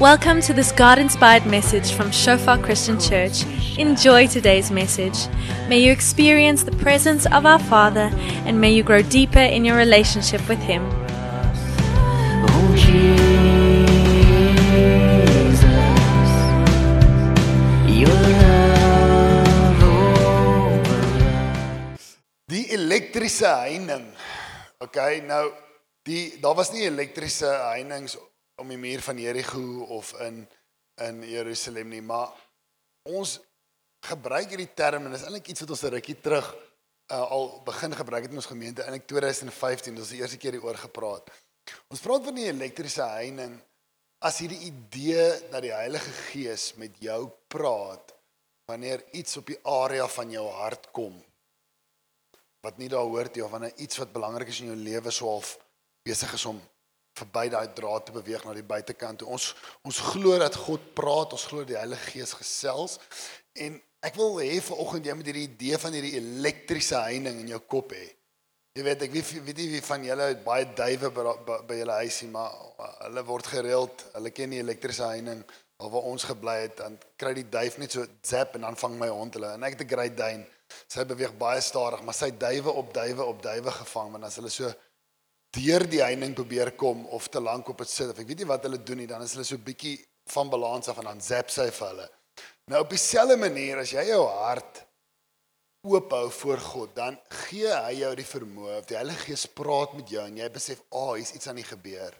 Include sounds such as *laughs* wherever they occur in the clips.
Welcome to this God inspired message from Shofar Christian Church. Enjoy today's message. May you experience the presence of our Father and may you grow deeper in your relationship with Him. Die elektriese heining. Okay, nou die daar was nie elektriese heinings om die muur van Jerigo of in in Jerusalem nie, maar ons gebruik hierdie term en dis eintlik iets wat ons 'n rukkie terug uh, al begin gebruik het in ons gemeente in 2015, dis die eerste keer hieroor gepraat. Ons praat van die elektriese heining as hierdie idee dat die Heilige Gees met jou praat wanneer iets op die area van jou hart kom wat nie daar hoort nie of wanneer iets wat belangrik is in jou lewe so half besig is om verby daai draad te beweeg na die buitekant toe. Ons ons glo dat God praat, ons glo die Heilige Gees gesels en ek wil hê vanoggend jy moet hierdie idee van hierdie elektriese heining in jou kop hê. Jy weet ek weet weet nie wie van julle het baie duwe by, by, by julle huisie maar hulle word gereeld, hulle ken die elektriese heining waar ons gebly het dan kry die duif net so zap en dan vang my hond hulle en ek het 'n Great Dane. Sy beweeg baie stadig, maar sy duwe op duwe op duwe gevang want as hulle so deur die heining probeer kom of te lank op dit sit of ek weet nie wat hulle doen nie, dan is hulle so bietjie van balans af en dan zap sy vir hulle. Nou op dieselfde manier as jy jou hart oop hou voor God, dan gee hy jou die vermoë of die Heilige Gees praat met jou en jy besef, "Ag, oh, hier's iets aan die gebeur."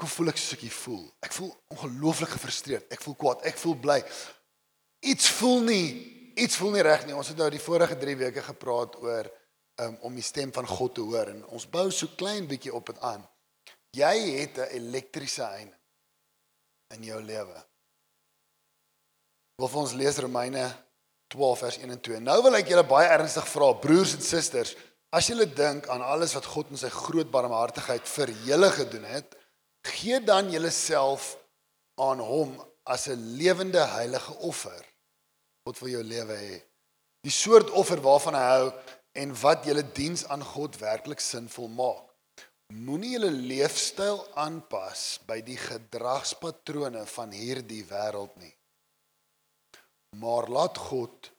Hoe voel ek soos ek voel? Ek voel ongelooflik gefrustreerd. Ek voel kwaad. Ek voel bly. Iets voel nie, iets voel nie reg nie. Ons het nou die vorige 3 weke gepraat oor um, om die stem van God te hoor en ons bou so klein bietjie op dit aan. Jy het 'n elektriese heining in jou lewe. Wil vir ons lees Romeine 12 vers 1 en 2. Nou wil ek julle baie ernstig vra, broers en susters, as julle dink aan alles wat God in sy groot barmhartigheid vir julle gedoen het, gee dan julleself aan hom as 'n lewende heilige offer. God wil jou lewe hê. Die soort offer waarvan hy hou en wat julle diens aan God werklik sinvol maak. Moenie julle leefstyl aanpas by die gedragspatrone van hierdie wêreld nie. Maar laat God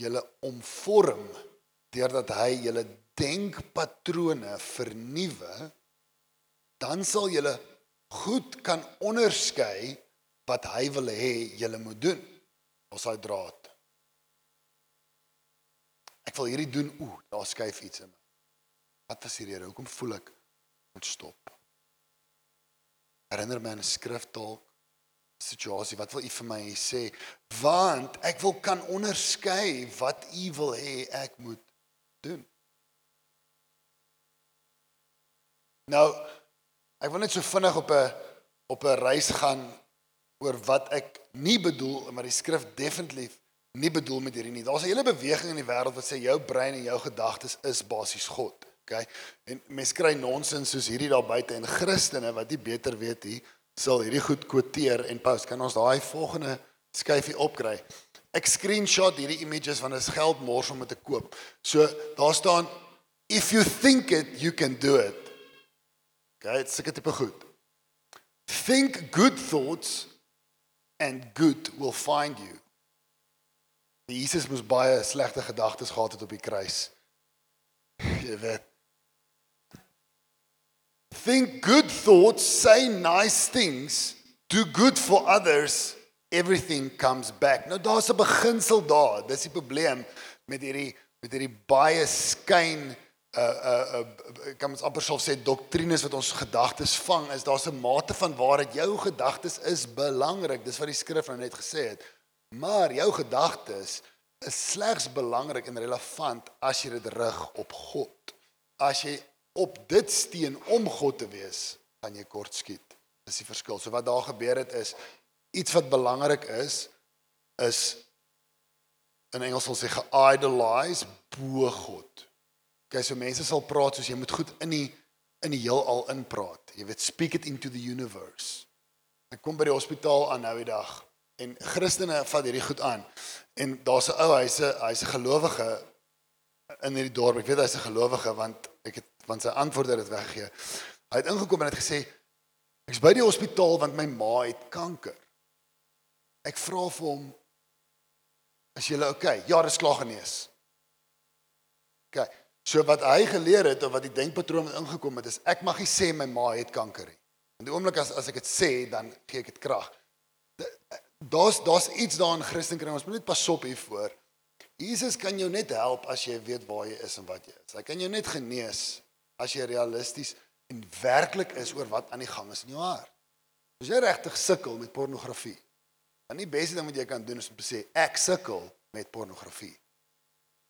julle omvorm deurdat hy julle denkpatrone vernuwe, dan sal julle goed kan onderskei wat hy wil hê julle moet doen. Ons daai draad. Ek wil hierdie doen. Ooh, daar skuif iets in my. Wat was hierdie rede? Hoekom voel ek moet stop? Herinner my aan 'n skrif dalk situasie. Wat wil u vir my sê? Want ek wil kan onderskei wat u wil hê ek moet doen. Nou, ek wil net so vinnig op 'n op 'n reis gaan oor wat ek nie bedoel, maar die skrif definitief nie bedoel met hierdie nie. Daar's 'n hele beweging in die wêreld wat sê jou brein en jou gedagtes is basies God. Okay? En mense kry nonsens soos hierdie daar buite en Christene wat nie beter weet nie, sal hierdie goed kwoteer en post. Kan ons daai volgende skyfie opkry? Ek screenshot hierdie images van 'n geldmors om dit te koop. So daar staan if you think it, you can do it. Okay, dit seker tipe goed. Think good thoughts and good will find you. Jesus moes baie slegte gedagtes gehad het op die kruis. Jy weet. Think good thoughts, say nice things, do good for others, everything comes back. Nou daar's 'n beginsel daar. Dis die probleem met hierdie met hierdie baie skyn uh uh uh kan ons amper sou sê doktrines wat ons gedagtes vang is daar's 'n mate van waarheid jou gedagtes is belangrik dis wat die skrif nou net gesê het maar jou gedagtes is slegs belangrik en relevant as jy dit rig op God. As jy op dit steen om God te wees gaan jy kort skiet. Dis die verskil. So wat daar gebeur het is iets wat belangrik is is in Engels sal sê geidolize bo God. Okay, so mense sal praat soos jy moet goed in die in die heelal inpraat. Jy weet speak it into the universe. Ek kom by die hospitaal aan nou die dag en Christene vat hierdie goed aan. En daar's 'n ou, hy's 'n hy's 'n gelowige in hierdie dorp. Ek weet hy's 'n gelowige want ek het want sy antwoorde het weggegee. Hy het ingekom en het gesê Ek's by die hospitaal want my ma het kanker. Ek vra vir hom Is jy okay? Ja, dis klaar genees. OK. So wat hy geleer het of wat die denkpatroon ingekom het is ek mag nie sê my ma het kanker nie. In die oomblik as as ek dit sê, dan gee ek dit krag. Daar's daar's iets daar in Christenkring. Ons moet net pas op hiervoor. Jesus kan jou net help as jy weet waar jy is en wat jy is. Hy kan jou net genees as jy realisties en werklik is oor wat aan die gang is in jou hart. As jy regtig sukkel met pornografie, dan die beste ding wat jy kan doen is om te sê ek sukkel met pornografie.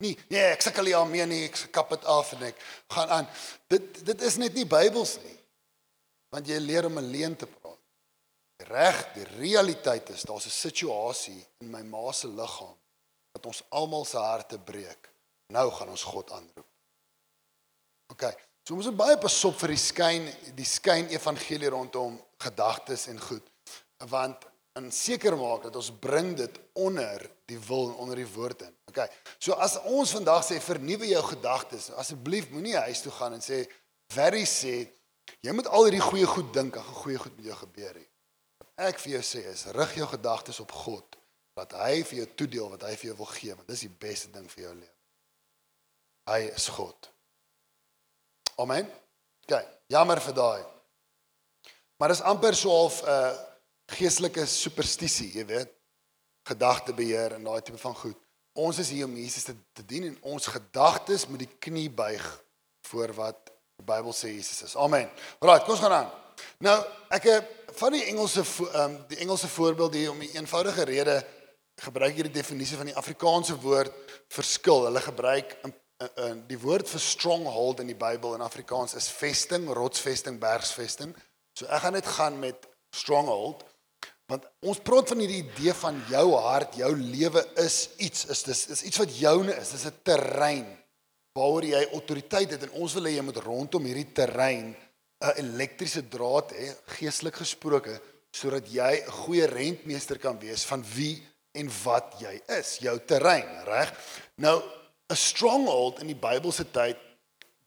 Nee, nee, ek sukkel nie daarmee nie, ek kap dit af en ek gaan aan. Dit dit is net nie Bybels nie. Want jy leer om alleen te praat. Reg, die realiteit is daar's 'n situasie in my ma se liggaam wat ons almal se harte breek. Nou gaan ons God aanroep. OK. So ons moet baie pas op vir die skyn die skyn evangelie rondom gedagtes en goed. Want en seker maak dat ons bring dit onder die wil en onder die woord in. OK. So as ons vandag sê vernuwe jou gedagtes, asseblief moenie huis toe gaan en sê very sê jy moet al hierdie goeie goed dink en goeie goed met jou gebeur het. Wat ek vir jou sê is rig jou gedagtes op God dat hy vir jou toedeel wat hy vir jou wil gee want dis die beste ding vir jou lewe. Hy is God. Amen. OK. Jammer vir daai. Maar dis amper so half 'n uh, geestelike superstisie, jy weet, gedagtebeheer en daai tipe van goed. Ons is hier om Jesus te, te dien en ons gedagtes moet die knie buig voor wat die Bybel sê Jesus is. Amen. Right, kom ons gaan aan. Nou, ek van die Engelse um, die Engelse voorbeeld hier om 'n eenvoudige rede gebruik hierdie definisie van die Afrikaanse woord verskil. Hulle gebruik 'n die woord vir stronghold in die Bybel in Afrikaans is vesting, rotsvesting, bergsvesting. So ek gaan net gaan met stronghold. Want ons praat van hierdie idee van jou hart, jou lewe is iets, is dis is iets wat joune is. Dis 'n terrein waaroor jy autoriteit het en ons wil hê jy moet rondom hierdie terrein 'n elektriese draad hê, geestelik gesproke, sodat jy 'n goeie rentmeester kan wees van wie en wat jy is, jou terrein, reg? Nou 'n stronghold in die Bybelse tyd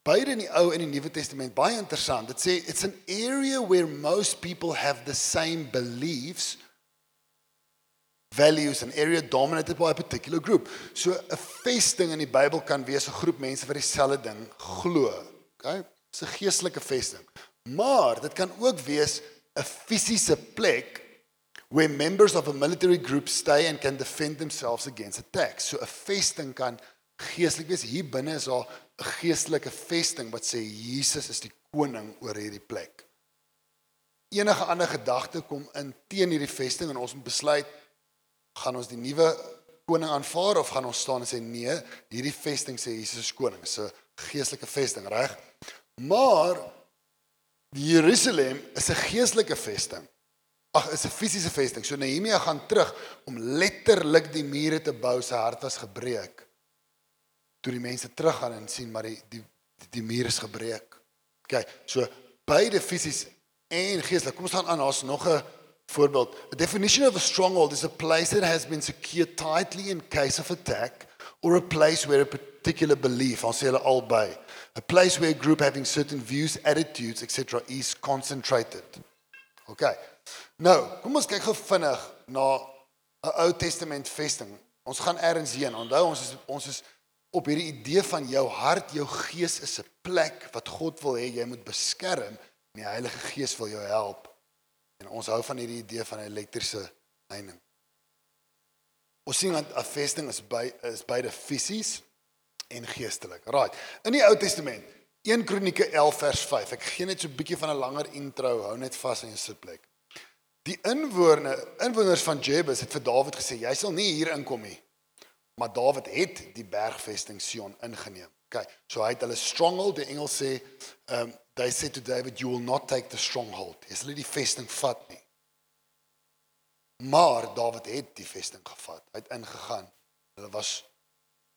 beide in die Ou en die Nuwe Testament baie interessant. Dit sê it's an area where most people have the same beliefs values an area dominated by a particular group. So 'n vesting in die Bybel kan wees 'n groep mense wat dieselfde ding glo. Okay? Dis 'n geestelike vesting. Maar dit kan ook wees 'n fisiese plek where members of a military group stay and can defend themselves against attacks. So 'n vesting kan geestelik wees. Hier binne is daar 'n geestelike vesting wat sê Jesus is die koning oor hierdie plek. Enige ander gedagte kom in teen hierdie vesting en ons moet besluit gaan ons die nuwe koning aanvaar of gaan ons staan en sê nee, hierdie vesting sê Jesus is koning. Dis 'n geestelike vesting, reg? Maar die Jerusalem is 'n geestelike vesting. Ag, is 'n fisiese vesting. So Nehemia gaan terug om letterlik die mure te bou. Sy hart was gebreek toe die mense teruggaan en sien maar die die die, die muur is gebreek. OK, so beide fisies en geestelik. Kom ons gaan aan, daar's nog 'n voorbeeld. A definition of a stronghold is a place that has been secured tightly in case of attack or a place where a particular belief, ons sê hulle albei, a place where a group having certain views, attitudes, etc is concentrated. OK. Nou, kom ons kyk gou vinnig na 'n Ou Testament vesting. Ons gaan eers heen. Onthou ons is ons is op hierdie idee van jou hart, jou gees is 'n plek wat God wil hê jy moet beskerm en die Heilige Gees wil jou help. En ons hou van hierdie idee van 'n elektriese heining. Ons sien dat 'n vesting is by is beide fisies en geestelik. Right. In die Ou Testament, 1 Kronieke 11 vers 5. Ek gee net so 'n bietjie van 'n langer intro, hou net vas in jou sitplek. Die inwoners inwoners van Jebus het vir Dawid gesê jy sal nie hier inkom nie. Maar Dawid het die bergvesting Sion ingeneem. Okay, so hy het hulle stronghold, die engel sê, um they said to David you will not take the stronghold. Jy sal nie die vesting vat nie. Maar Dawid het die vesting gevat. Hy het ingegaan. Hulle was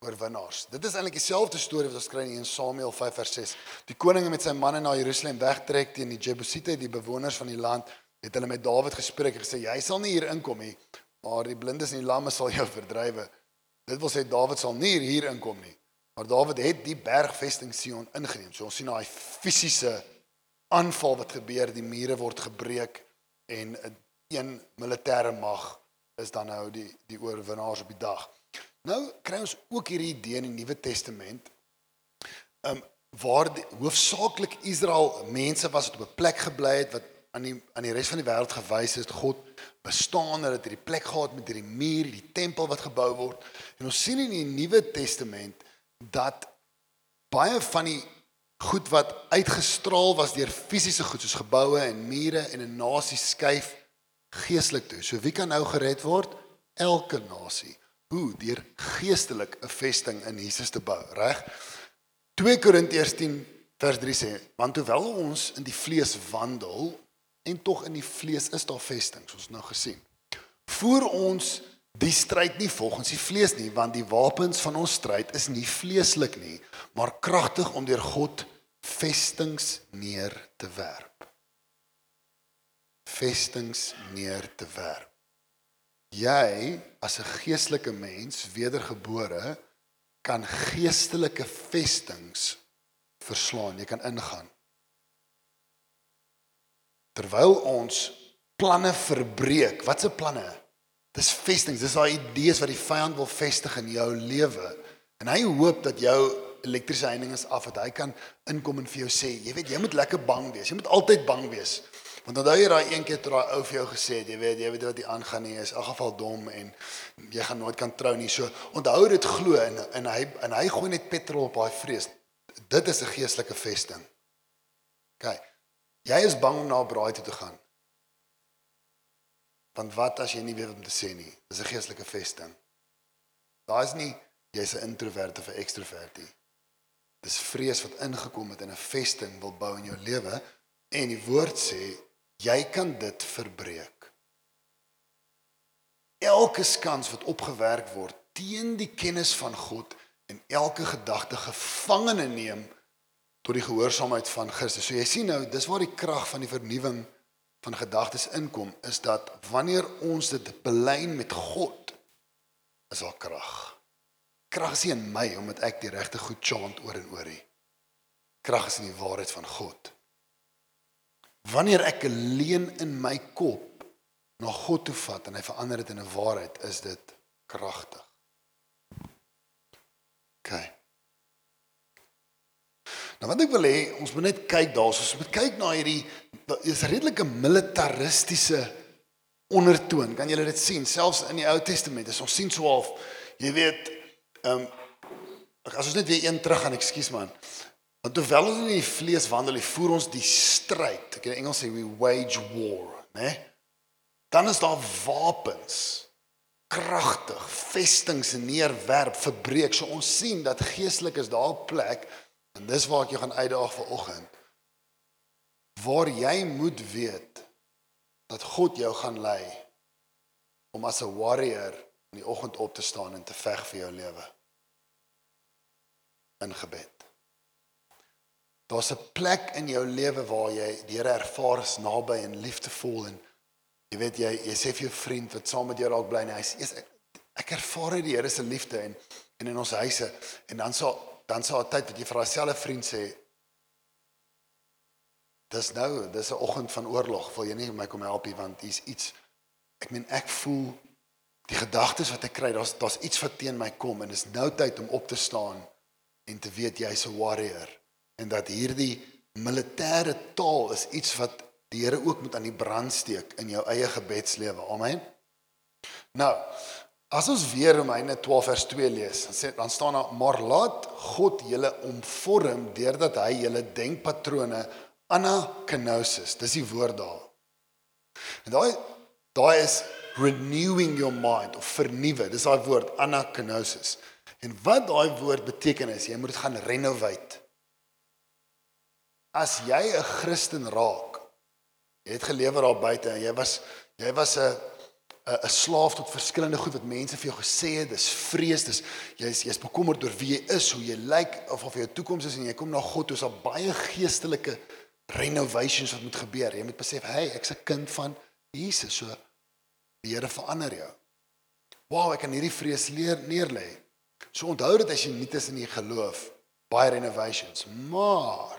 oorwinnaars. Dit is eintlik dieselfde storie wat ons kry in Samuel 5 vers 6. Die koning met sy manne na Jerusalem wegtrek teen die Jebusiete, die bewoners van die land, het hulle met Dawid gespreek en gesê jy sal nie hier inkom nie, maar die blindes en die lamme sal jou *laughs* verdrywe. Dit wil sê Dawid sal nie hier inkom nie. Maar Dawid het die bergvesting Sion ingeneem. So ons sien daai fisiese aanval wat gebeur, die mure word gebreek en 'n een militêre mag is dan nou die die oorwinnaars op die dag. Nou kry ons ook hierdie idee in die Nuwe Testament. Um waar hoofsaaklik Israel mense was wat op 'n plek gebly het wat aan die aan die res van die wêreld gewys het God bestaan, het hierdie plek gehad met hierdie muur, die tempel wat gebou word. En ons sien in die Nuwe Testament dat baie van die goed wat uitgestraal was deur fisiese goed soos geboue en mure en 'n nasie skuif geestelik toe. So wie kan nou gered word? Elke nasie. Hoe? Deur geestelik 'n vesting in Jesus te bou, reg? 2 Korintiërs 10 vers 3 sê, want hoewel ons in die vlees wandel en tog in die vlees is daar vestings, ons nou gesien. Voer ons die stryd nie volgens die vlees nie, want die wapens van ons stryd is nie vleeslik nie, maar kragtig om deur God vestings neer te werp. Vestings neer te werp. Jy as 'n geestelike mens, wedergebore, kan geestelike vestings verslaan. Jy kan ingaan. Terwyl ons planne verbreek, wat se planne? Dis vestings, dis daai idees wat die vyand wil vestig in jou lewe. En hy hoop dat jou elektriese heining is af dat hy kan inkom en vir jou sê, jy weet jy moet lekker bang wees. Jy moet altyd bang wees. Want onthou jy daai een keer toe daai ou vir jou gesê het, jy weet jy weet wat hier aangaan nie, is in geval dom en jy gaan nooit kan trou nie. So onthou dit glo en en hy en hy gooi net petrol op daai vrees. Dit is 'n geestelike vesting. OK. Jy is bang om na 'n braai toe te gaan. Want wat as jy nie weet wat om te sê nie? Dis 'n geestelike vesting. Daar is nie jy's 'n introvert of 'n ekstrovert nie. Dis vrees wat ingekom het en 'n vesting wil bou in jou lewe en die woord sê jy kan dit verbreek. Elke skans wat opgewerk word teen die kennis van God en elke gedagte gevangene neem tot die gehoorsaamheid van Christus. So jy sien nou, dis waar die krag van die vernuwing van gedagtes inkom is dat wanneer ons dit belyn met God is daar krag. Krag is nie in my omdat ek die regte goed chant oor en oor nie. Krag is in die waarheid van God. Wanneer ek 'n leuen in my kop na God toe vat en hy verander dit in 'n waarheid, is dit kragtig. OK. Nou wat ek wil hê, ons moet net kyk daarso, ons moet kyk na hierdie is redelike militaristiese ondertoon. Kan julle dit sien? Selfs in die Ou Testament is ons sien so half, jy weet, ehm um, as ons net weer een terug gaan, ekskuus man. Want terwyl ons in die vlees wandel, voer ons die stryd. Ek in Engels sê we wage war, né? Dan is daar wapens kragtig vestings neerwerp verbreek so ons sien dat geestelik is daar 'n plek en dis waar ek jou gaan uitdaag vir oggend waar jy moet weet dat God jou gaan lei om as 'n warrior in die oggend op te staan en te veg vir jou lewe in gebed. Daar's 'n plek in jou lewe waar jy die Here ervaar as naby en liefdevol en jy weet jy jy sê vir jou vriend wat saam met jou dalk bly en hy sê ek, ek ervaar die Here se liefde en en in ons huise en dan sal dan sal 'n tyd wat jy vir daai selfe vriend sê Dis nou, dis 'n oggend van oorlog. Wil jy nie my kom help nie want hier's iets ek meen ek voel die gedagtes wat ek kry, daar's daar's iets wat teen my kom en dis nou tyd om op te staan en te weet jy's 'n warrior en dat hierdie militêre taal is iets wat die Here ook moet aan die brand steek in jou eie gebedslewe. Amen. Nou, as ons weer Romeine 12 vers 2 lees, dan sê dan staan daar maar laat God julle omvorm deurdat hy julle denkpatrone anakinosis, dis die woord daar. En daai daai is renewing your mind of vernuwe. Dis daai woord anakinosis. En wat daai woord beteken is jy moet dit gaan renovate. As jy 'n Christen raak, jy het gelewer daar buite en jy was jy was 'n 'n 'n slaaf tot verskillende goed wat mense vir jou gesê het, dis vrees, dis jy's jy's bekommerd oor wie jy is, hoe jy lyk of of jou toekoms is en jy kom na God, dis al baie geestelike renovations wat moet gebeur. Jy moet besef, hey, ek's 'n kind van Jesus, so die Here verander jou. Wow, ek kan hierdie vrees leer neerlê. So onthou dit as jy nie tussen die geloof baie renovations, maar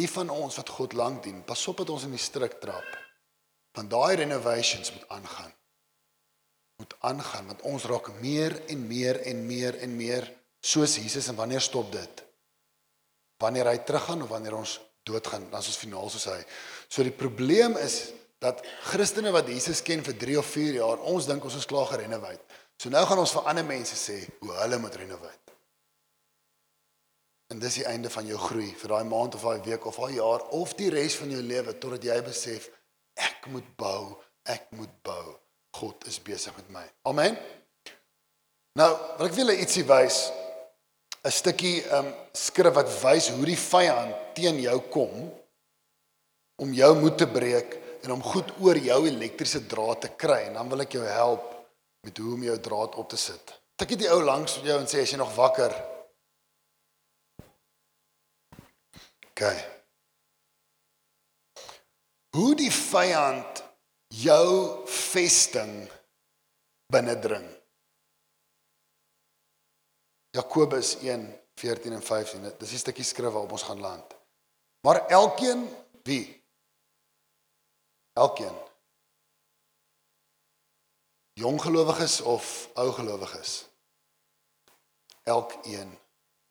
Die van ons wat God lank dien, pas op dat ons in die struik trap. Want daai renovations moet aangaan. Moet aangaan want ons raak meer en meer en meer en meer soos Jesus en wanneer stop dit? Wanneer hy teruggaan of wanneer ons doodgaan, dan is ons finaal soos hy. So die probleem is dat Christene wat Jesus ken vir 3 of 4 jaar, ons dink ons is klaar gerenovate. So nou gaan ons vir ander mense sê hoe hulle moet renovate. En dis die einde van jou groei vir daai maand of daai week of daai jaar of die res van jou lewe totdat jy besef ek moet bou, ek moet bou. God is besig met my. Amen. Nou, wil ek julle ietsie wys. 'n Stukkie um skrif wat wys hoe die vyand teen jou kom om jou moed te breek en om goed oor jou elektriese draad te kry en dan wil ek jou help met hoe om jou draad op te sit. Tikkie die ou langs jou en sê as jy nog wakker. OK. Hoe die vyand jou vesting binnendring. Jakobus 1:14 en 15. Dis 'n stukkie skrif waarop ons gaan land. Maar elkeen wie Elkeen. Jong gelowiges of ou gelowiges. Elkeen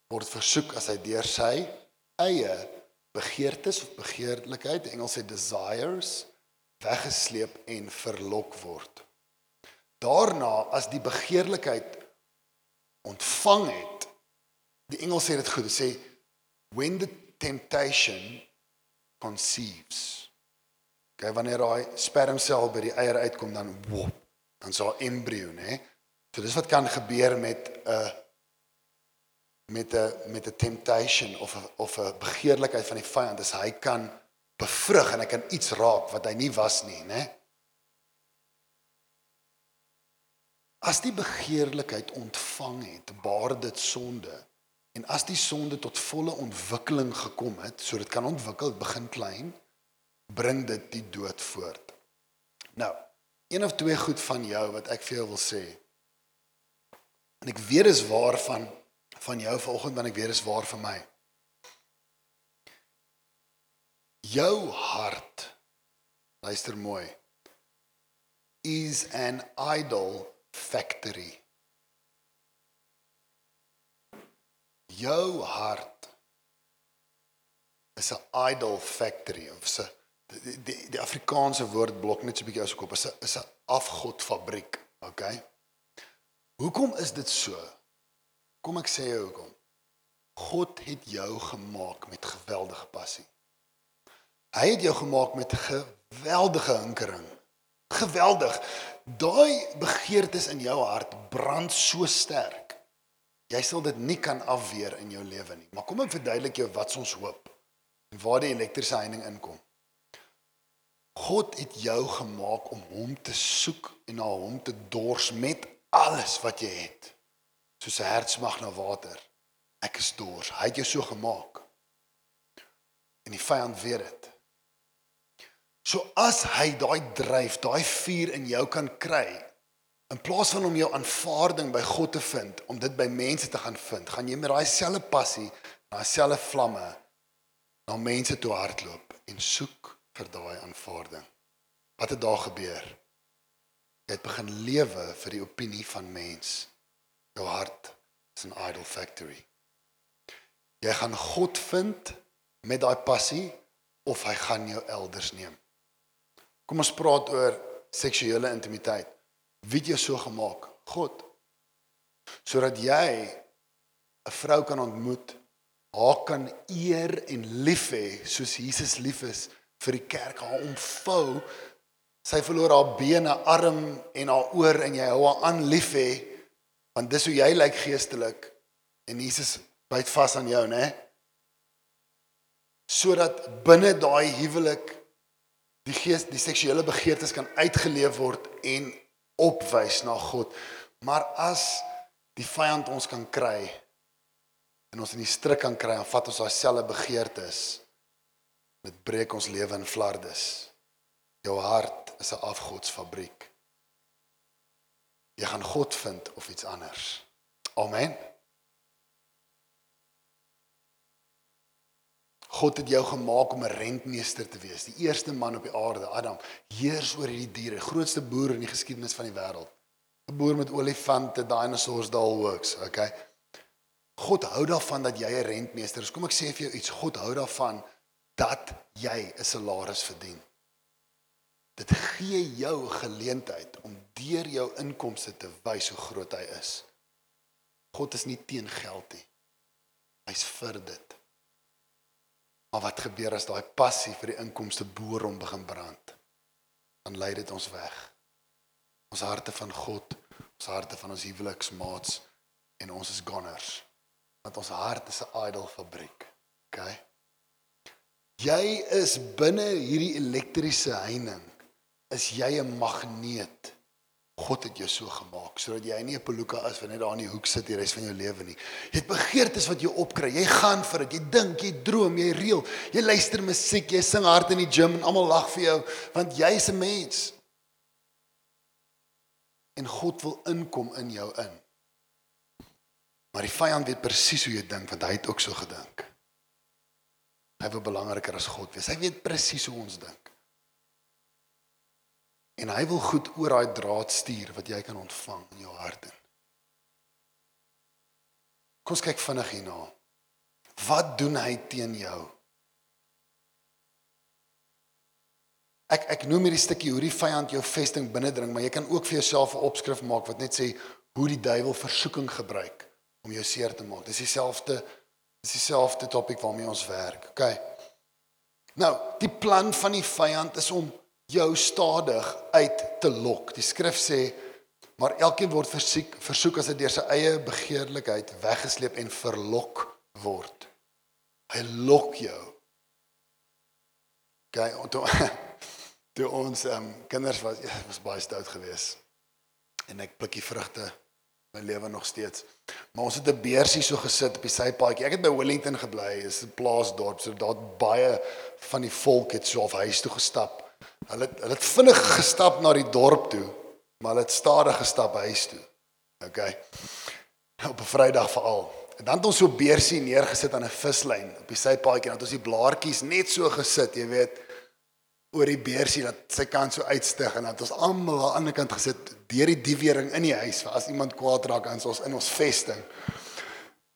word versoek as hy deur sy eie begeertes of begeerlikheid, Engels sê desires, weggesleep en verlok word. Daarna as die begeerlikheid ontvang het, die Engels sê dit goed, dit sê when the temptation conceives Okay, wanneer daai spermsel by die eier uitkom dan wop, dan is daar embrio, né? So dis wat kan gebeur met 'n met 'n met 'n temptation of a, of 'n begeerlikheid van die vyand, is hy kan bevrug en hy kan iets raak wat hy nie was nie, né? As die begeerlikheid ontvang het, baar dit sonde. En as die sonde tot volle ontwikkeling gekom het, so dit kan ontwikkel, begin klein, bring dit die dood voort. Nou, een of twee goed van jou wat ek vir jou wil sê. En ek weet dis waar van van jou vanoggend want ek weet dis waar vir my. Jou hart luister mooi is an idol factory. Jou hart is 'n idol factory of 'n die die, die Afrikaanse woord blok net so 'n bietjie as ek op is 'n is 'n afgodfabriek, okay? Hoekom is dit so? Kom ek sê jou hoekom. God het jou gemaak met geweldige passie. Hy het jou gemaak met geweldige hinkering. Geweldig. Daai begeertes in jou hart brand so sterk. Jy sal dit nie kan afweer in jou lewe nie. Maar kom ek verduidelik jou wat ons hoop en waar die elektriese heining inkom. God het jou gemaak om hom te soek en na hom te dors met alles wat jy het. Soos 'n hert smag na water. Ek is dors. Hy het jou so gemaak. En die vyand weet dit. So as hy daai dryf, daai vuur in jou kan kry, in plaas van om jou aanvaarding by God te vind, om dit by mense te gaan vind, gaan jy met daai selfe passie, daai selfe vlamme na mense toe hardloop en soek vir daai aanvaarding. Wat het daar gebeur? Jy het begin lewe vir die opinie van mens. Jou hart is 'n idol factory. Jy gaan God vind met daai passie of hy gaan jou elders neem. Kom ons praat oor seksuele intimiteit. Wie het jou so gemaak? God. Sodat jy 'n vrou kan ontmoet, haar kan eer en lief hê soos Jesus lief is vir die kerk haar omvou. Sy verloor haar bene, arm en haar oor en jy hou haar aan lief hê want dis hoe jy lyk geestelik en Jesus byt vas aan jou, né? Sodat binne daai huwelik die gees die seksuele begeertes kan uitgeleef word en opwys na God. Maar as die vyand ons kan kry en ons in die struik kan kry en vat ons daai selfe begeertes Dit breek ons lewe in flardes. Jou hart is 'n afgodsfabriek. Jy gaan God vind of iets anders. Amen. God het jou gemaak om 'n rentmeester te wees, die eerste man op die aarde, Adam, heers oor hierdie diere, grootste boer in die geskiedenis van die wêreld. 'n Boer met olifante, dinosaurs, daalworks, okay? God hou daarvan dat jy 'n rentmeester is. Kom ek sê vir jou iets, God hou daarvan dat jy 'n salaris verdien. Dit gee jou geleentheid om deur jou inkomste te wys hoe groot hy is. God is nie teen geld nie. Hy's vir dit. Maar wat gebeur as daai passie vir die inkomste boor hom begin brand? Dan lei dit ons weg. Ons harte van God, ons harte van ons huweliksmaats en ons is goners. Want ons hart is 'n idol fabriek. OK? Jy is binne hierdie elektriese heining. Is jy 'n magneet? God het jou so gemaak sodat jy nie 'n peluka is wat net daar in die hoek sit die res van jou lewe nie. Jy het begeertes wat jou opkry. Jy gaan vir dit. Jy dink, jy droom, jy reël. Jy luister musiek, jy sing hard in die gym en almal lag vir jou want jy's 'n mens. En God wil inkom in jou in. Maar die vyand weet presies hoe jy dink want hy het ook so gedink. Hy wil belangriker as God wees. Hy weet presies hoe ons dink. En hy wil goed oor daai draad stuur wat jy kan ontvang in jou hart in. Kom ons kyk vinnig hierna. Wat doen hy teen jou? Ek ek noem hierdie stukkie hoe die vyand jou vesting binnendring, maar jy kan ook vir jouself 'n opskrif maak wat net sê hoe die duiwel versoeking gebruik om jou seer te maak. Dis dieselfde dis dieselfde topik waarmee ons werk. OK. Nou, die plan van die vyand is om jou stadig uit te lok. Die skrif sê maar elkeen word versoek versoek as hy deur sy eie begeerlikheid weggesleep en verlok word. Hy lok jou. Kyk, okay, *laughs* toe, toe ons ehm um, kinders was ja, was baie stout geweest. En ek plukkie vrugte my lewe nog steeds. Maar ons het 'n beersie so gesit op die sypaadjie. Ek het by Wellington gebly, is 'n plaasdorp, so daar baie van die volk het so af huis toe gestap. Hulle het, hulle het vinnig gestap na die dorp toe, maar hulle het stadig gestap huis toe. OK. Op 'n Vrydag veral. En dan het ons so beersie neergesit aan 'n vislyn op die sypaadjie dan het ons die blaartjies net so gesit, jy weet, oor die beersie dat sy kan so uitstig en dan het ons almal aan die ander kant gesit deur die diewering in die huis vir as iemand kwaad raak aan ons in ons vesting.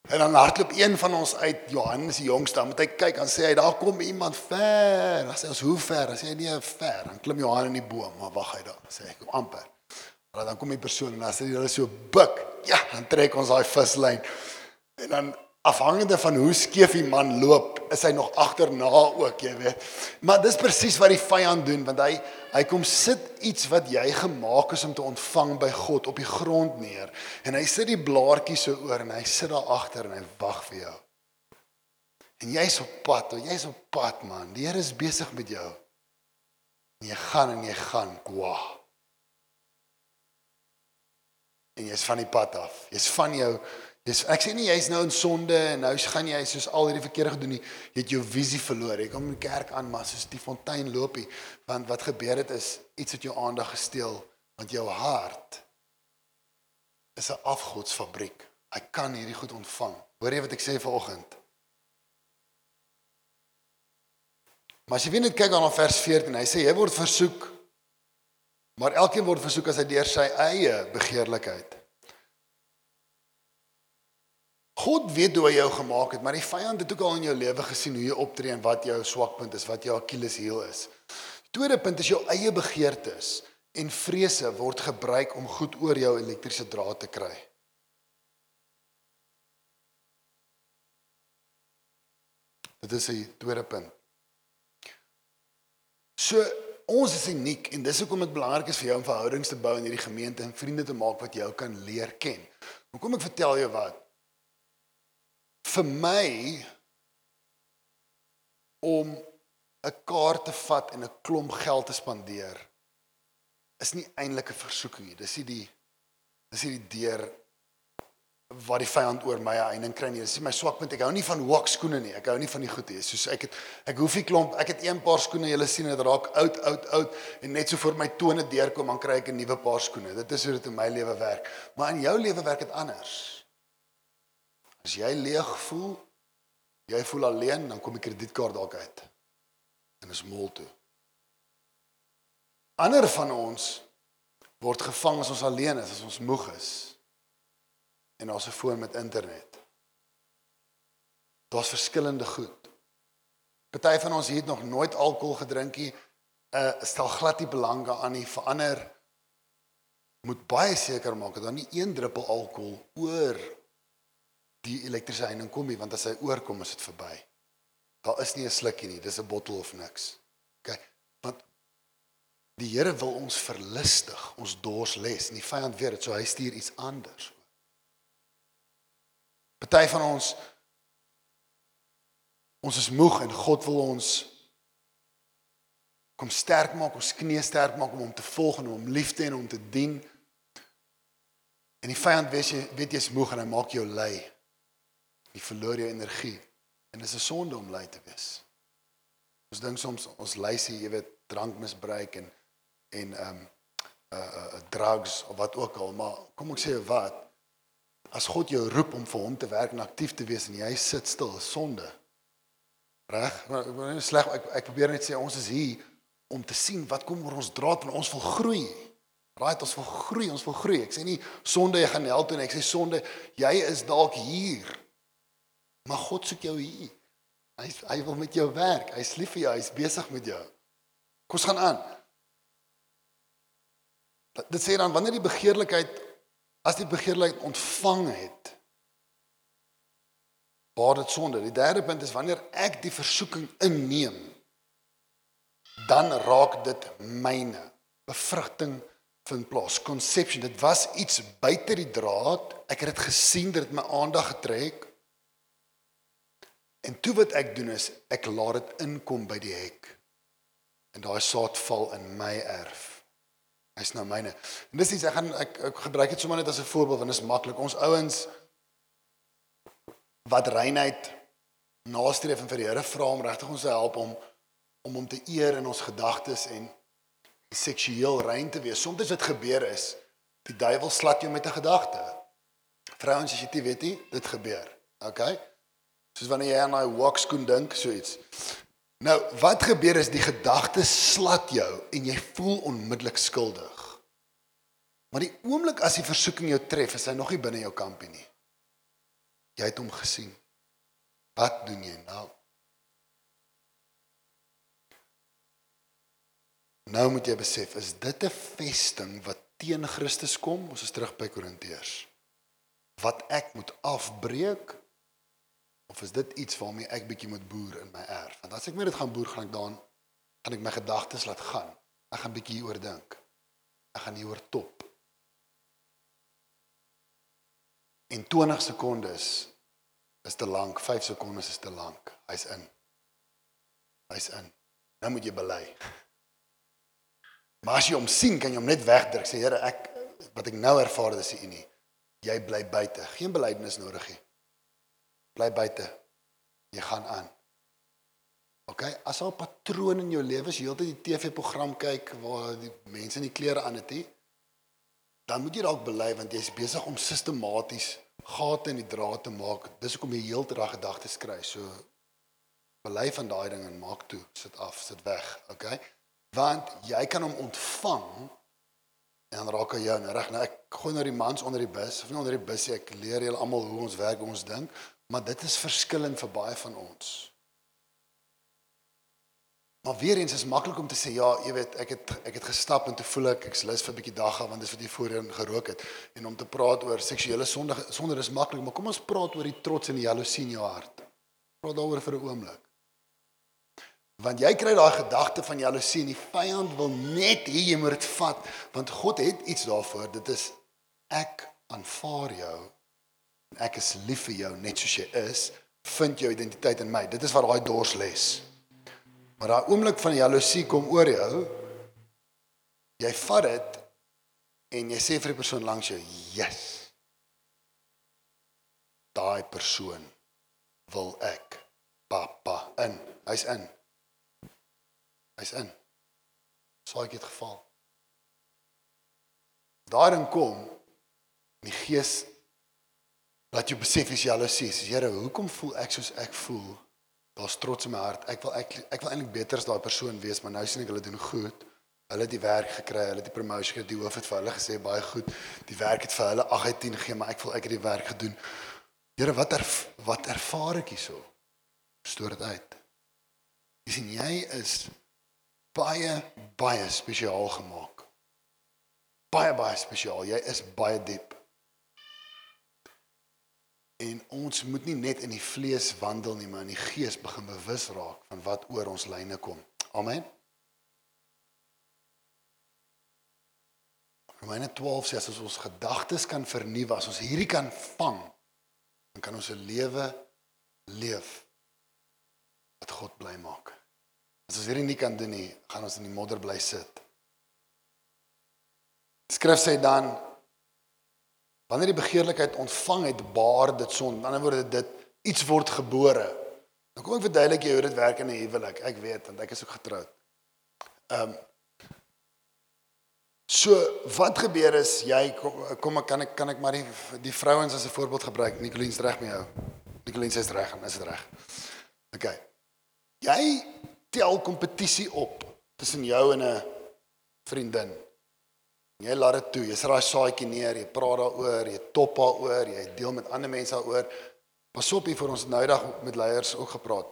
En dan hardloop een van ons uit, Johan is die jongste, dan moet hy kyk en sê hy daar kom iemand ver. Dan sê ons hoe ver? Dan sê hy nee ver. Dan klim Johan in die boom, maar wag hy daar. Sê ek kom amper. Maar dan kom die persoon en dan sê hulle so buk. Ja, dan trek ons daai vislyn. En dan afhangende van hoe skeef die man loop, is hy nog agterna ook, jy weet. Maar dis presies wat die vyand doen want hy hy kom sit iets wat jy gemaak is om te ontvang by God op die grond neer en hy sit die blaartjie so oor en hy sit daar agter en hy wag vir jou. En jy's op pad, jy's op pad man. Die Here is besig met jou. En jy gaan en jy gaan, kwa. En jy's van die pad af. Jy's van jou Dis ek sê nie jy's nou in sonde en nou gaan jy soos al hierdie verkeerde gedoen nie. Jy het jou visie verloor. Jy kom in die kerk aan maar soos die fontein loopie. Want wat gebeur het is iets het jou aandag gesteel want jou hart is 'n afgodsfabriek. Hy kan hierdie goed ontvang. Hoor jy wat ek sê vanoggend? Maar as jy weer net kyk aan vers 14, hy sê jy word versoek maar elkeen word versoek as hy deur sy eie begeerlikheid God weet hoe hy jou gemaak het, maar die vyand het ook al in jou lewe gesien hoe jy optree en wat jou swakpunt is, wat jou Achilleshiel is. Die tweede punt is jou eie begeertes en vrese word gebruik om goed oor jou elektriese draad te kry. Dit is die tweede punt. So ons is uniek en dis hoekom dit belangrik is vir jou om verhoudings te bou in hierdie gemeente en vriende te maak wat jou kan leer ken. Hoekom ek vertel jou wat vir my om 'n kaart te vat en 'n klomp geld te spandeer is nie eintlik 'n versoeking nie. Dis nie die dis nie die deur wat die vyand oor my heining kry nie. Dis my swakpunt. Ek hou nie van hoek skoene nie. Ek hou nie van die goed hê. Soos ek het ek hoef nie klomp. Ek het een paar skoene. Jy sien dit raak oud, oud, oud en net so voor my tone deurkom dan kry ek 'n nuwe paar skoene. Dit is hoe dit in my lewe werk. Maar in jou lewe werk dit anders. As jy leeg voel, Jy voel alleen, dan kom die kredietkaart dalk uit. En is mol toe. Ander van ons word gevang as ons alleen is, as ons moeg is. En daar's 'n foon met internet. Daar's verskillende goed. Party van ons het nog nooit alkohol gedrink nie. Uh stel glad nie belang daaraan nie. Verander moet baie seker maak dat daar nie een druppel alkohol oor die elektriese heining kom nie, want as hy oorkom is dit verby. Daar is nie 'n slukkie nie, dis 'n bottel of niks. OK. Want die Here wil ons verlustig, ons dors les. En die vyand weet dit, so hy stuur iets anders. Party van ons ons is moeg en God wil ons kom sterk maak, ons knie sterk maak om hom te volg en om hom lief te hê en om te dien. En die vyand weet jy weet jy's moeg en hy maak jou lui. Jy verloor jou energie en dit is 'n sonde om lui te wees. Ons dink soms ons luisie, jy weet, drankmisbruik en en ehm um, uh, uh drugs of wat ook al, maar kom ek sê wat as God jou roep om vir hom te werk en aktief te wees en jy sit stil, is sonde. Reg? Ek wil nie sleg ek ek probeer net sê ons is hier om te sien wat kom oor ons draad want ons wil groei. Right, ons wil groei, ons wil groei. Ek sê nie sonde jy gaan hel toe nie. Ek sê sonde jy is dalk hier. Maar God soek jou hier. Hy hy wil met jou werk. Hy's lief vir jou. Hy's besig met jou. Kom ons gaan aan. Dit sê dan wanneer die begeerlikheid as die begeerlikheid ontvang het waar dit sonde. Die derde punt is wanneer ek die versoeking inneem dan raak dit myne. Bevrugting vind plaas. Conception. Dit was iets buite die draad. Ek het dit gesien, dit het my aandag getrek. En toe wat ek doen is ek laat dit inkom by die hek. En daai saad val in my erf. Hy's nou myne. En dis iets ek gaan ek, ek gebruik dit sommer net as 'n voorbeeld want dit is maklik. Ons ouens wat reinheid nastreef en vir die Here vra om regtig ons te help om om hom te eer in ons gedagtes en seksueel rein te wees. Soms wat gebeur is, die duiwel slat jou met 'n gedagte. Vrouens as jy dit weet nie, dit gebeur. Okay? Soos wanneer jy aan daai walkskoen dink, so iets. Nou, wat gebeur is die gedagte slat jou en jy voel onmiddellik skuldig. Maar die oomblik as die versoeking jou tref, is hy nog nie binne jou kampie nie. Jy het hom gesien. Wat doen jy nou? Nou moet jy besef, is dit 'n vesting wat teen Christus kom? Ons is terug by Korintiërs. Wat ek moet afbreek of is dit iets waarmee ek bietjie moet boer in my erf? Want as ek met dit gaan boer, gaan ek dan gaan ek my gedagtes laat gaan. Ek gaan bietjie hieroor dink. Ek gaan hieroor top. En 20 sekondes is te lank, 5 sekondes is te lank. Hy's in. Hy's in. Nou moet jy bely. Maar as jy hom sien, kan jy hom net wegdruk. Sê Here, ek wat ek nou ervaar dis U nie. Jy bly buite. Geen belydenis nodig nie. Bly buite. Jy gaan aan. OK, as al patroon in jou lewe is, jy heeltyd die TV-program kyk waar die mense in die klere aan het, he, dan moet jy dalk bely want jy's besig om sistematies gate in die draad te maak. Dis hoekom jy heeltyd gedagtes kry. So bely van daai ding en maak toe, sit af, sit weg, OK? want jy kan hom ontvang en dan raak jou nou reg nou ek gooi nou die mans onder die bus of nie onder die bus ek leer julle almal hoe ons werk hoe ons dink maar dit is verskillend vir baie van ons. Maar weer eens is maklik om te sê ja jy weet ek het ek het gestap en toe voel ek ek's lus vir 'n bietjie dagga want dis wat jy voorheen gerook het. En om te praat oor seksuele sonde sonder is maklik maar kom ons praat oor die trots en die jaloesie in jou hart. Praat daaroor vir 'n oomblik. Want jy kry daai gedagte van jaloesie en die vyand wil net hê jy moet dit vat want God het iets daarvoor. Dit is ek aanvaar jou ek is lief vir jou net soos jy is. Vind jou identiteit in my. Dit is wat daai dors les. Maar daai oomblik van jaloesie kom oor jou. Jy vat dit en jy sê vir die persoon langs jou, "Yes." Daai persoon wil ek pappa in. Hy's in. Hy's in. Saadjie het geval. Daarin kom die gees laat jou besef is jaloesie. Sê Here, hoekom voel ek soos ek voel? Daar's trots in my hart. Ek wil ek ek wil eintlik beter as daai persoon wees, maar nou sien ek hulle doen goed. Hulle het die werk gekry, hulle het die promotion gekry, die hoof het vir hulle gesê baie goed. Die werk het vir hulle 8 uit 10 gegee, maar ek voel ek het die werk gedoen. Here, wat erf, wat ervaar ek hierso? Stoor dit uit. Jy sien jy is baie baie spesiaal gemaak. Baie baie spesiaal. Jy is baie diep. En ons moet nie net in die vlees wandel nie, maar in die gees begin bewus raak van wat oor ons lyne kom. Amen. Romeine 12 sê as ons ons gedagtes kan vernuwe, as ons hierdie kan vang, dan kan ons 'n lewe leef wat God bly maak. As ons hierdie nie kan doen nie, gaan ons in die modder bly sit. Skrif sê dan wanneer die begeerlikheid ontvang het, baar dit son. Aan die ander woorde dit iets word gebore. Dan kom ek verduidelik jou hoe dit werk in 'n huwelik. Ek weet want ek is ook getroud. Ehm um, So wat gebeur is jy kom, kom ek kan ek kan ek maar die die vrouens as 'n voorbeeld gebruik. Nicoline reg met jou. Nicoline is reg en is dit reg. OK. Jy tel kompetisie op tussen jou en 'n vriendin. Jy laat dit toe. Jy sit daai saadjie neer, jy praat daaroor, jy top daaroor, jy deel met ander mense daaroor. Pas op hier vir ons nou eendag met leiers ook gepraat.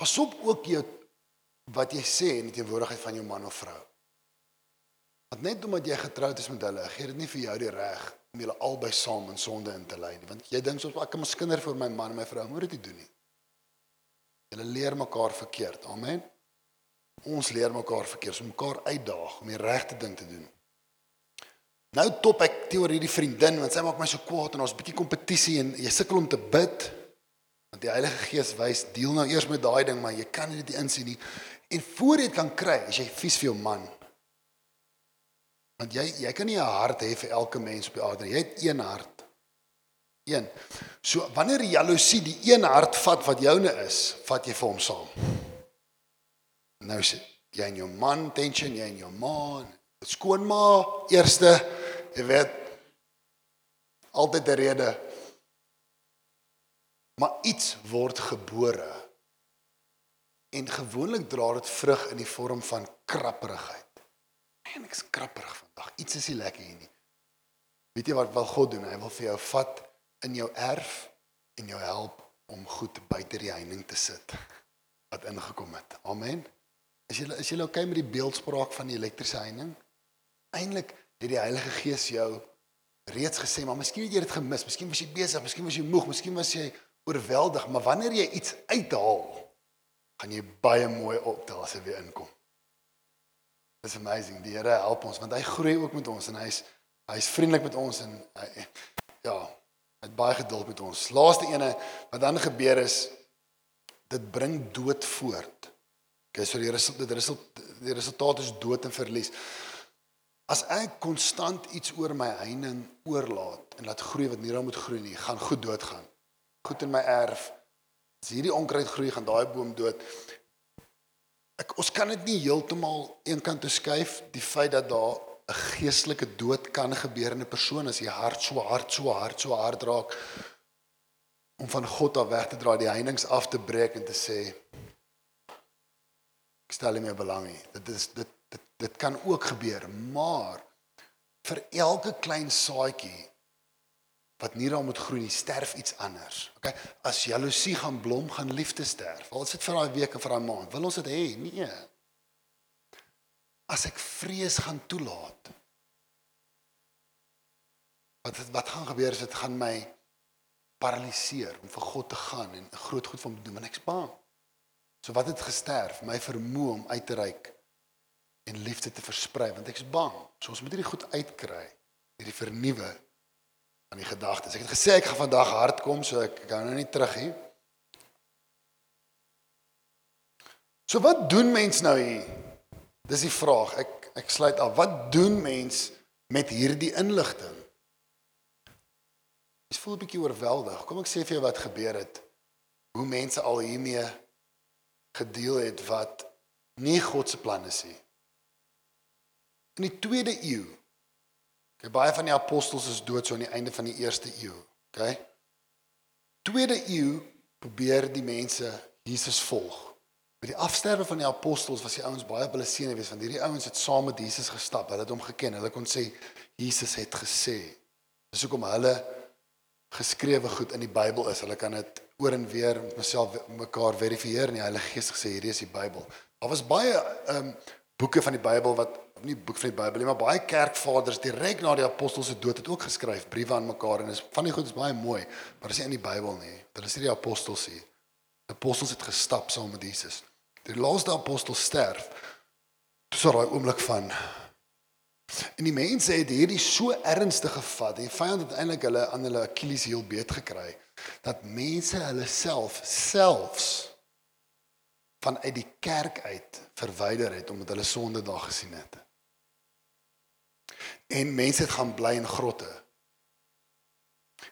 Pas op ook jou wat jy sê in die teenwoordigheid van jou man of vrou. Want net omdat jy getroud is met hulle, gee dit nie vir jou die reg om julle albei saam in sonde in te lei nie. Want jy dink soos ek kan mos kinder vir my man en my vrou, moet dit nie doen nie. Julle leer mekaar verkeerd. Amen. Ons leer mekaar verkeerd, om mekaar uitdaag om die regte ding te doen. Nou top ek teorie hierdie vriendin want sy maak my so kwaad en ons 'n bietjie kompetisie en jy sukkel om te bid. Want die Heilige Gees wys, deel nou eers met daai ding, maar jy kan dit nie insien nie. En voor jy dit kan kry, as jy vies vir jou man. Want jy jy kan nie 'n hart hê vir elke mens op die aarde. Jy het een hart. Een. So wanneer jaloesie die een hart vat wat joune is, vat jy vir hom saam. Nou sit jy en jou man tension, jy en jou ma, skoonma, eerste, jy weet altyd 'n rede. Maar iets word gebore. En gewoonlik dra dit vrug in die vorm van krapperigheid. En ek's krapperig vandag. Iets is nie lekker hier nie. Weet jy wat wil God doen? Hy wil vir jou vat in jou erf en jou help om goed buite die heining te sit wat ingekom het. Amen. Is jy is jy okay met die beeldspraak van die elektriese heining? Eintlik het die Heilige Gees jou reeds gesê, maar miskien het jy dit gemis. Miskien was jy besig, miskien was jy moeg, miskien was jy oorweldig, maar wanneer jy iets uithaal, gaan jy baie mooi as jy weer inkom. Dis amazing. Die Here help ons want hy groei ook met ons en hy's hy's vriendelik met ons en hy ja, hy het baie geduld met ons. Laaste ene wat dan gebeur is dit bring dood voort. Okay, so die resultaat die resultaat die resultaat is dood en verlies. As ek konstant iets oor my heining oorlaat en laat groei wat nie daar moet groei nie, gaan goed doodgaan. Goed in my erf. As hierdie onkruid groei, gaan daai boom dood. Ek ons kan dit nie heeltemal eenkant toe skuif die feit dat daar 'n geestelike dood kan gebeur in 'n persoon as jy hart so hard so hard so hard raak om van God af weg te draai, die heininge af te breek en te sê ek stel nie meer belang nie. Dit is dit dit dit kan ook gebeur, maar vir elke klein saadjie wat nie daar moet groei nie, sterf iets anders. Okay? As jaloesie gaan blom, gaan liefde sterf. Al is dit vir daai week of vir daai maand, wil ons dit hê? Nee. As ek vrees gaan toelaat. Wat wat gaan gebeur is dit gaan my paraliseer om vir God te gaan en groot goed van doen, want ek's bang. So wat het gesterf? My vermoë om uit te reik en liefde te versprei, want ek's bang. So ons moet hierdie goed uitkry, hierdie vernuwe aan die gedagtes. Ek het gesê ek gaan vandag hard kom, so ek gaan nou nie terug nie. So wat doen mens nou hier? Dis die vraag. Ek ek sluit af. Wat doen mens met hierdie inligting? Ek voel 'n bietjie oorweldig. Kom ek sê vir jou wat gebeur het. Hoe mense al hiermee gedeel het wat nie God se plan is nie. In die 2de eeu Okay, baie van die apostels is dood so aan die einde van die eerste eeu. Okay? Tweede eeu probeer die mense Jesus volg. Met die afsterwe van die apostels was die ouens baie op hulle sene wees want hierdie ouens het saam met Jesus gestap. Hulle het hom geken. Hulle kon sê Jesus het gesê. Dis hoekom hulle geskrewe goed in die Bybel is. Hulle kan dit oor en weer myself mekaar verifieer en die Heilige Gees gesê hierdie is die Bybel. Daar was baie ehm um, boeke van die Bybel wat nie boek van die Bybel nie, maar baie kerkvaders direk na die apostels se dood het ook geskryf briewe aan mekaar en is van die goed is baie mooi, maar dit is nie in die Bybel nie. Dit is nie die apostels nie. Die apostels het gestap saam met Jesus. Die laaste apostel sterf. Dis daai oomblik van En die mense het hierdie so ernstig gevat. Die vyand het eintlik hulle aan hulle Achilles heel beet gekry dat mense hulle self selfs vanuit die kerk uit verwyder het omdat hulle sonde daar gesien het. En mense het gaan bly in grotte.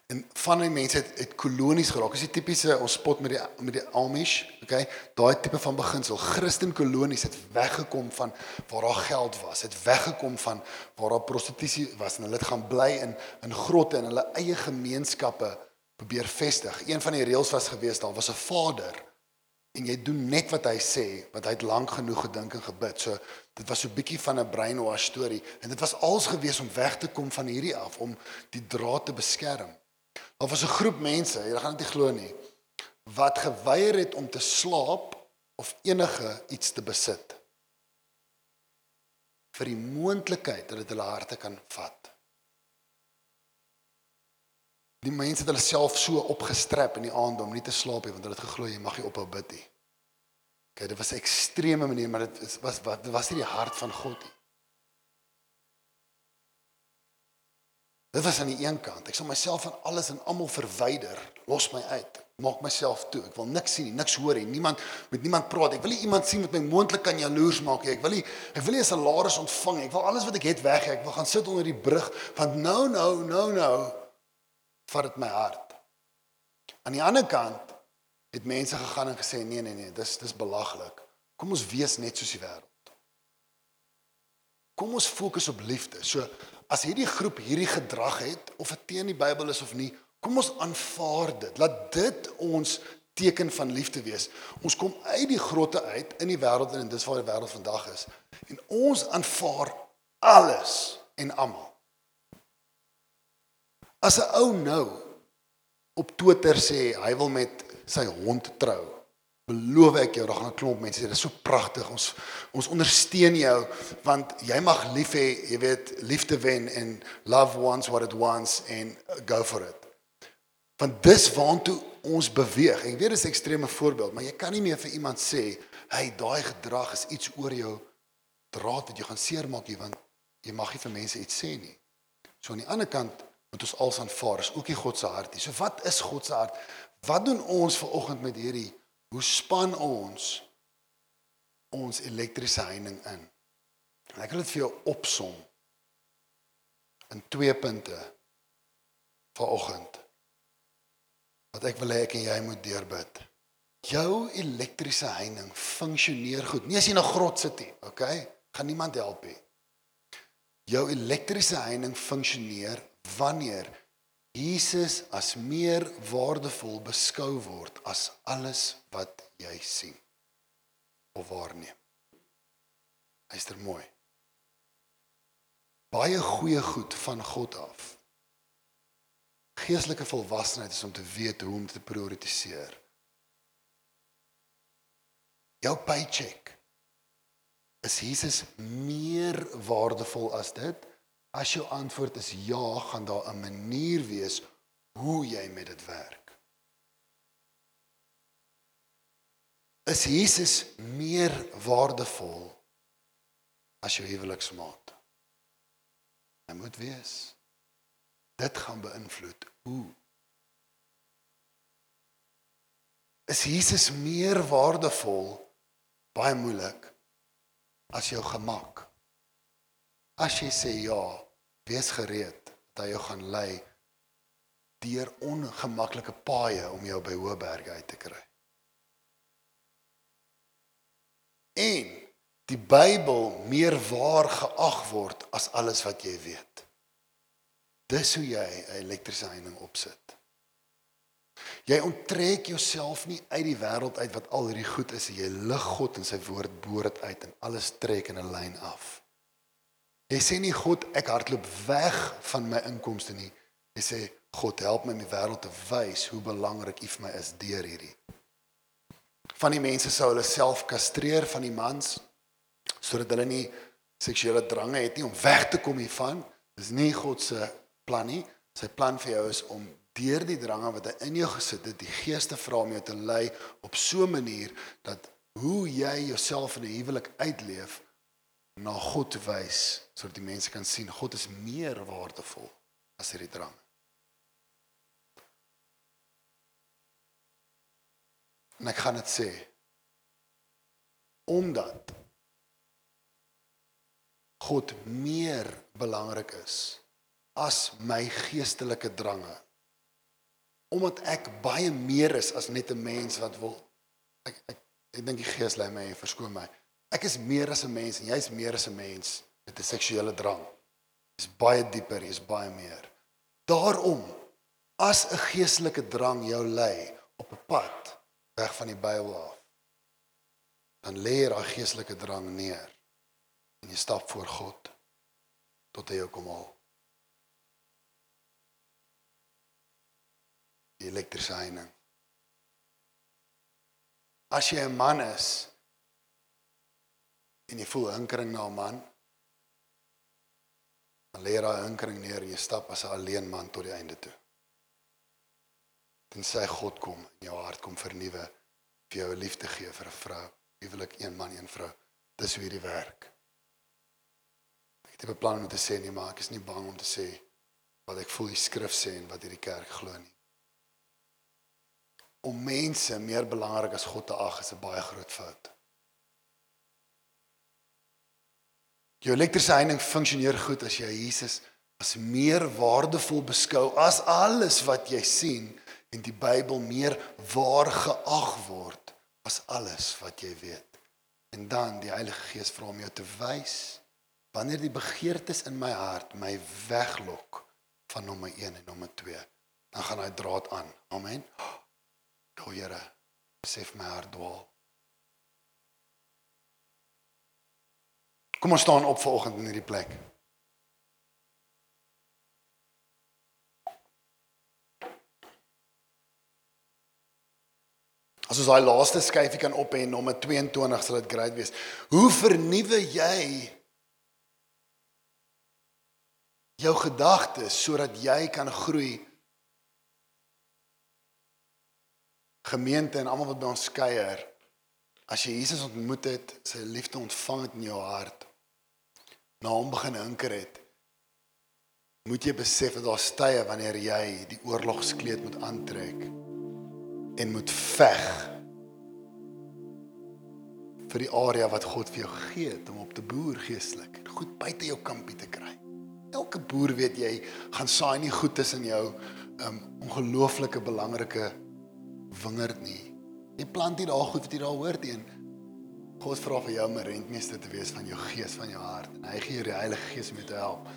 En van die mense het het kolonies geraak. Dis die tipiese ons spot met die met die Amish, okay? Daai tipe van beginsel. Christen kolonies het weggekom van waar daar geld was. Het weggekom van waar daar prostitusie was en hulle het gaan bly in in grotte en hulle eie gemeenskappe probeer vestig. Een van die reëls was geweest daar was 'n vader en jy doen net wat hy sê want hy het lank genoeg gedink en gebid. So dit was so 'n bietjie van 'n brainwash storie en dit was als gewees om weg te kom van hierdie af om die draad te beskerm. Daar was 'n groep mense, jy gaan dit nie glo nie, wat geweier het om te slaap of enige iets te besit vir die moontlikheid dat dit hulle harte kan vat. Die mense het hulle self so opgestrap in die aand om nie te slaap nie want hulle het geglo jy mag nie ophou bid nie. Okay, dit was 'n ekstreme manier, maar dit was wat was nie die hart van God nie. Dit was aan die een kant. Ek sal myself van alles en almal verwyder, los my uit. Maak myself toe. Ek wil niks sien nie, niks hoor nie. Niemand met niemand praat. Ek wil nie iemand sien wat my moontlik kan jaloers maak nie. Ek wil nie ek wil nie 'n salaris ontvang nie. Ek wil alles wat ek het weg hê. Ek wil gaan sit onder die brug want nou nou nou nou vat dit my hart. Aan die ander kant het mense gegaan en gesê nee nee nee, dis dis belaglik. Kom ons wees net soos die wêreld. Kom ons fokus op liefde. So as hierdie groep hierdie gedrag het of dit teen die Bybel is of nie, kom ons aanvaar dit. Laat dit ons teken van liefde wees. Ons kom uit die grotte uit in die wêreld en dis waar die wêreld vandag is. En ons aanvaar alles en almal. As 'n ou nou op Twitter sê hy wil met sy hond trou, beloof ek jou, daar gaan 'n klomp mense sê dis so pragtig. Ons ons ondersteun jou want jy mag lief hê, jy weet, liefde wen en love wants what it wants en go for it. Want dis waantoe ons beweeg. Ek weet dis 'n ekstreme voorbeeld, maar jy kan nie meer vir iemand sê, "Hey, daai gedrag is iets oor jou draad wat jy gaan seermaak hier want jy mag nie vir mense iets sê nie." So aan die ander kant moet ons als aanvaar, is ook nie God se hart nie. So wat is God se hart? Wat doen ons ver oggend met hierdie Hoe span ons ons elektriese heining in? En ek wil dit vir jou opsom in twee punte vanoggend. Wat ek wil hê ek en jy moet deurbid. Jou elektriese heining funksioneer goed. Nie as jy in 'n grot sit nie, okay? Gaan niemand help nie. Jou elektriese heining funksioneer wanneer Jesus as meer waardevol beskou word as alles wat jy sien of waarneem. Luister mooi. Baie goeie goed van God af. Geestelike volwassenheid is om te weet hoe om te prioritiseer. Jou paycheck is Jesus meer waardevol as dit? As jou antwoord is ja, gaan daar 'n manier wees hoe jy met dit werk. Is Jesus meer waardevol as jou huweliksmaat? Hy moet wees. Dit gaan beïnvloed hoe. Is Jesus meer waardevol baie moeilik as jou gemak? As jy sê ja, wees gereed dat hy jou gaan lei deur ongemaklike paaie om jou by hoë berge uit te kry. En die Bybel meer waar geag word as alles wat jy weet. Dis hoe jy 'n elektriese heining opsit. Jy onttrek jouself nie uit die wêreld uit wat al hierdie goed is. Jy lig God en sy woord boor dit uit en alles trek in 'n lyn af. Jy sê nie God, ek hardloop weg van my inkomste nie. Jy sê God, help my om die wêreld te wys hoe belangrik U vir my is deur hierdie. Van die mense sou hulle self kastreer van die mans sodat hulle nie seksuele drange het nie om weg te kom hiervan. Dis nie God se plan nie. Sy plan vir jou is om deur die drange wat hy in jou gesit het, die geeste vra om jou te lei op so 'n manier dat hoe jy jouself in 'n huwelik uitleef na God wys sodat die mense kan sien God is meer waardevol as hierdie drang. En ek gaan dit sê omdat God meer belangrik is as my geestelike drange. Omdat ek baie meer is as net 'n mens wat wil ek ek, ek dink die Gees lei my verskoon my. Ek is meer as 'n mens en jy's meer as 'n mens met 'n seksuele drang. Dis baie dieper, jy's baie meer. Daarom as 'n geestelike drang jou lei op 'n pad weg van die Bybel af, dan lê jy daai geestelike drang neer en jy stap voor God tot hy jou kom haal. Heining. As jy 'n man is en jy voel hinkering na 'n man, dan lê daai hinkering neer en jy stap as 'n alleen man tot die einde toe. Tensy God kom in jou hart kom vernuwe vir jou 'n liefde gee vir 'n vrou, huwelik een man, een vrou. Dis hoe hierdie werk. Ek het nie beplan om te sê nie, maar ek is nie bang om te sê wat ek voel die skrif sê en wat hierdie kerk glo nie. Om mense meer belangrik as God te ag is 'n baie groot fout. Jou elektriese heining funksioneer goed as jy Jesus as meer waardevol beskou as alles wat jy sien en die Bybel meer waar geag word as alles wat jy weet. En dan die Heilige Gees vra om jou te wys wanneer die begeertes in my hart my weglok van nommer 1 en nommer 2, dan gaan hy draad aan. Amen. *gasps* O Here, besef my hart dwaal. Kom ons staan op vanoggend in hierdie plek. As ons daai laaste skyfie kan op en nommer 22 sal dit great wees. Hoe vernuwe jy jou gedagtes sodat jy kan groei? Gemeente en almal wat by ons kuier, as jy Jesus ontmoet het, sy liefde ontvang het in jou hart, na hom begin hinker het, moet jy besef dat daar stye wanneer jy die oorlogskleed moet aantrek en moet veg vir die area wat God vir jou gegee het om op te boer geestelik goed buite jou kampie te kry. Elke boer weet jy gaan saai nie goed tussen jou um ongelooflike belangrike wingerd nie. Jy plant nie daar goed wat jy daar hoort teen. God vra vir jou om 'n rentmeester te wees van jou gees, van jou hart en hy gee jou die Heilige Gees om jou te help.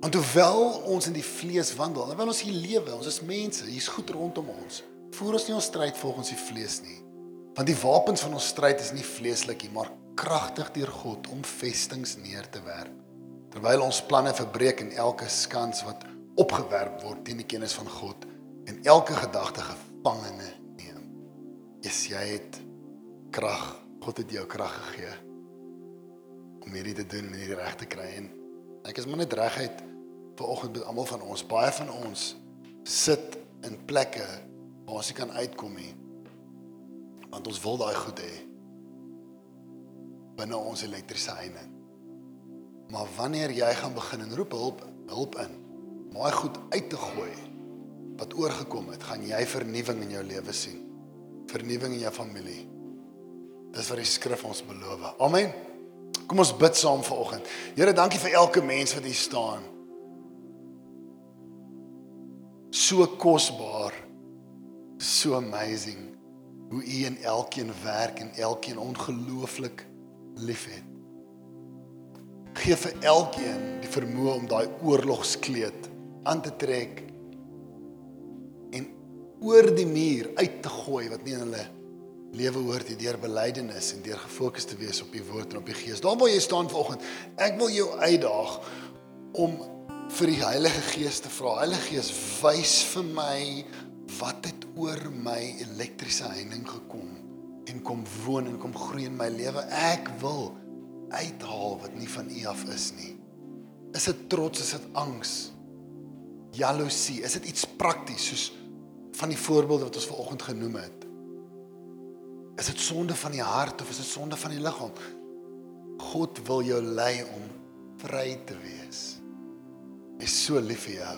Want hoewel ons in die vlees wandel, hoewel ons hier lewe, ons is mense, hier's goed rondom ons. Voer ons nie ons stryd volgens die vlees nie. Want die wapens van ons stryd is nie vleeslik nie, maar kragtig deur God om vestings neer te werp. Terwyl ons planne verbreek en elke skans wat opgewerp word teen die kennis van God en elke gedagte gevangene neem. Is jy het krag. God het jou krag gegee om hierdie te doen en hierdie reg te kry en ek is maar net reguit vir oggend met almal van ons. Baie van ons sit in plekke waar ons nie kan uitkom nie. Want ons wil daai goed hê binne ons elektriese heining. Maar wanneer jy gaan begin en roep hulp, hulp in, om daai goed uit te gooi wat oorgekom het, gaan jy vernuwing in jou lewe sien. Vernuwing in jou familie. Dis wat die skrif ons beloof. Amen. Kom ons bid saam vanoggend. Here, dankie vir elke mens wat hier staan. So kosbaar. So amazing hoe U in elkeen werk en elkeen ongelooflik liefhet. gee vir elkeen die vermoë om daai oorlogskleed aan te trek en oor die muur uit te gooi wat nie in hulle lewe hoort nie deur belydenis en deur gefokus te wees op die woord en op die gees. Daar waar jy staan vanoggend, ek wil jou uitdaag om vir die Heilige Gees te vra. Heilige Gees, wys vir my wat het oor my elektriese heining gekom en kom woon en kom groei in my lewe. Ek wil uithaal wat nie van U af is nie. Is dit trots, is dit angs? Jaloesie, is dit iets prakties soos van die voorbeelde wat ons vanoggend genoem het? Is dit sonde van die hart of is dit sonde van die liggaam? God wil jou lei om vry te wees. Hy is so lief vir jou.